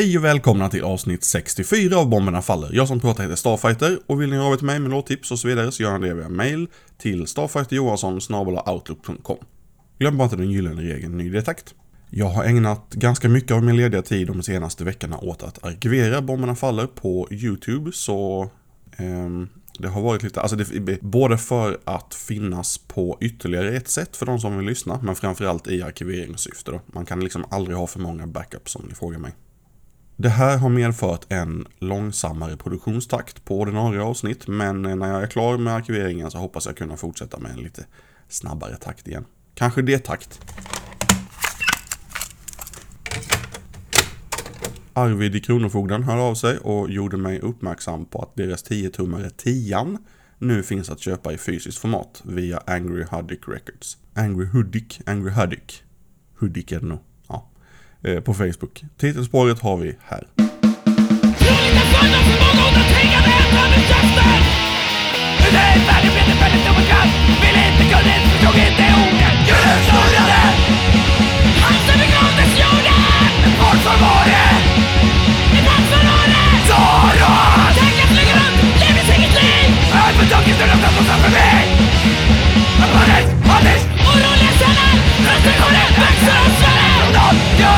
Hej och välkomna till avsnitt 64 av Bomberna Faller. Jag som pratar heter Starfighter och vill ni höra av till mig med låttips och så vidare så gör ni det via mail till starfighterjohansson.outlook.com Glöm bara inte den gyllene regeln ny detakt. Jag har ägnat ganska mycket av min lediga tid de senaste veckorna åt att arkivera Bomberna Faller på YouTube så ehm, det har varit lite, alltså det, både för att finnas på ytterligare ett sätt för de som vill lyssna, men framförallt i arkiveringssyfte då. Man kan liksom aldrig ha för många backups om ni frågar mig. Det här har medfört en långsammare produktionstakt på ordinarie avsnitt, men eh, när jag är klar med arkiveringen så hoppas jag kunna fortsätta med en lite snabbare takt igen. Kanske det takt. Arvid i Kronofogden hörde av sig och gjorde mig uppmärksam på att deras 10-tummare 10 nu finns att köpa i fysiskt format via Angry Huddick Records. Angry Huddick, Angry Huddick. Huddick är det nog. Eh, på Facebook. Titelspåret har vi här. Varför var det? växer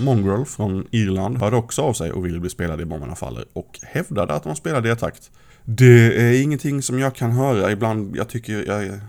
Mongrel från Irland hörde också av sig och ville bli spelad i Bomberna Faller och hävdade att de spelade i takt. Det är ingenting som jag kan höra ibland, jag tycker jag...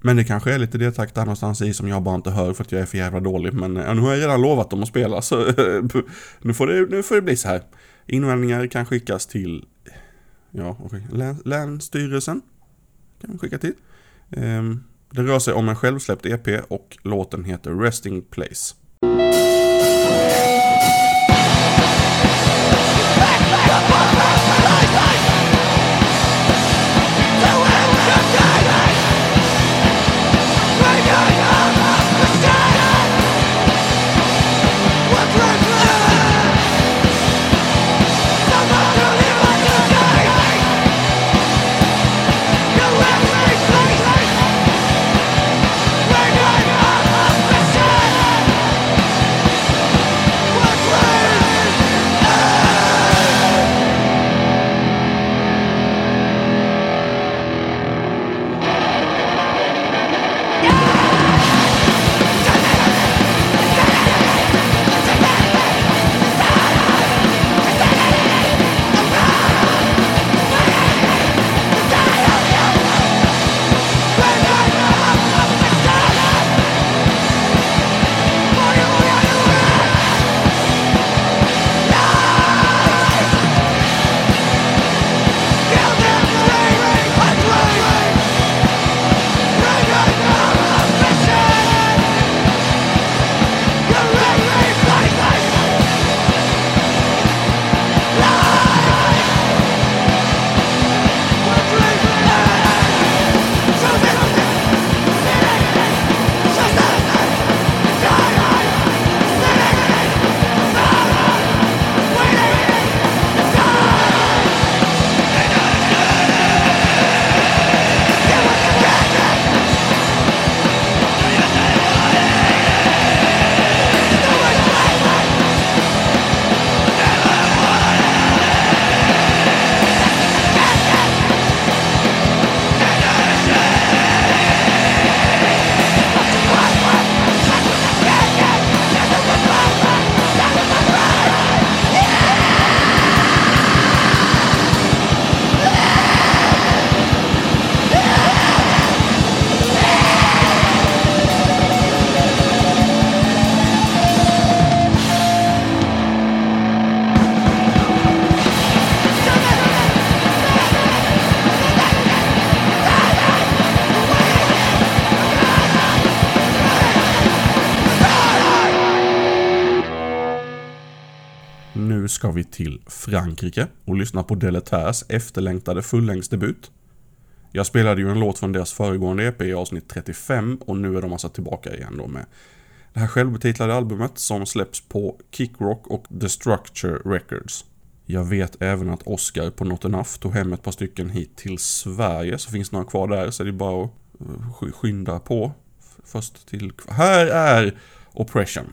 Men det kanske är lite D-takt där någonstans i som jag bara inte hör för att jag är för jävla dålig. Men ja, nu har jag redan lovat dem att spela så nu, får det, nu får det bli så här. Invändningar kan skickas till ja, okej, Län, Länsstyrelsen. Kan vi skicka till. Um, det rör sig om en självsläppt EP och låten heter Resting Place. Bye. Nu ska vi till Frankrike och lyssna på Deletärs efterlängtade fullängdsdebut. Jag spelade ju en låt från deras föregående EP i avsnitt 35 och nu är de alltså tillbaka igen då med det här självbetitlade albumet som släpps på Kickrock och The Structure Records. Jag vet även att Oscar på Not Enough tog hem ett par stycken hit till Sverige, så finns några kvar där så det är bara att eh, skynda på. Först till... Här är Oppression.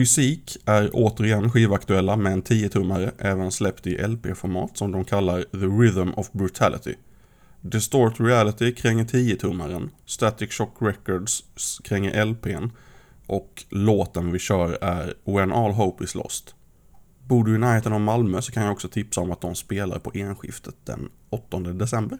Fysik är återigen skivaktuella med en 10-tummare, även släppt i LP-format som de kallar The Rhythm of Brutality. Distort Reality kränger 10-tummaren, Static Shock Records kränger LPn och låten vi kör är When All Hope Is Lost. Bor du i närheten av Malmö så kan jag också tipsa om att de spelar på enskiftet den 8 december.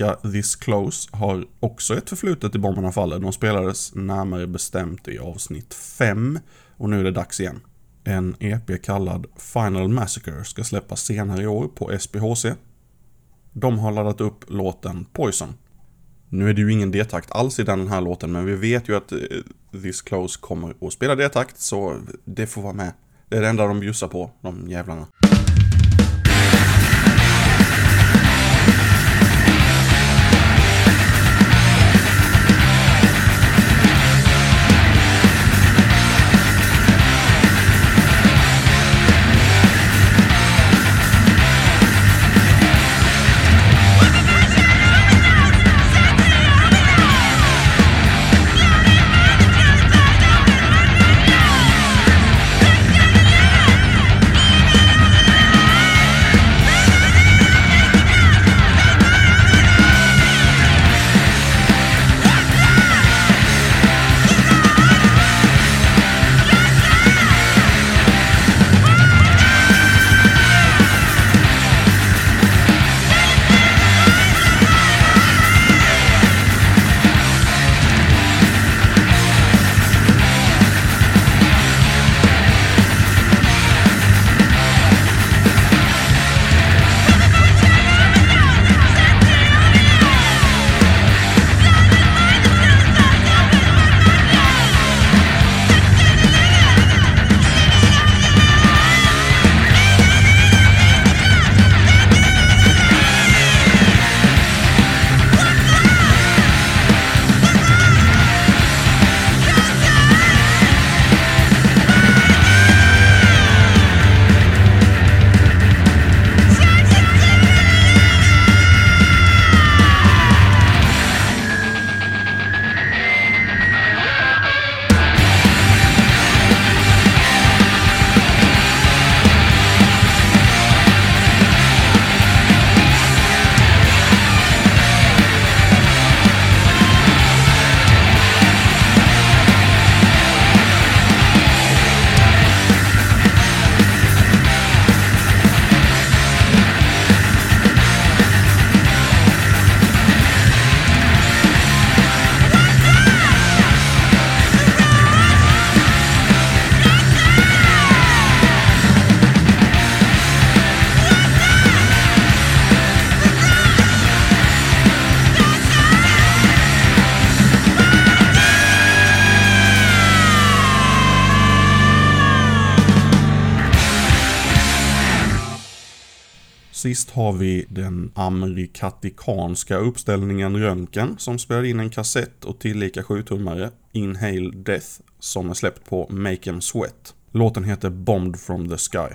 Svenska This Close har också ett förflutet i Bomberna Faller. De spelades närmare bestämt i avsnitt 5 och nu är det dags igen. En EP kallad Final Massacre ska släppas senare i år på SPHC. De har laddat upp låten Poison. Nu är det ju ingen D-takt alls i den här låten, men vi vet ju att eh, This Close kommer att spela D-takt, så det får vara med. Det är det enda de bjussar på, de jävlarna. Sist har vi den amerikatikanska uppställningen Röntgen som spelade in en kassett och tillika 7-tummare, Inhale Death, som är släppt på Make 'em Sweat. Låten heter Bombed from the Sky.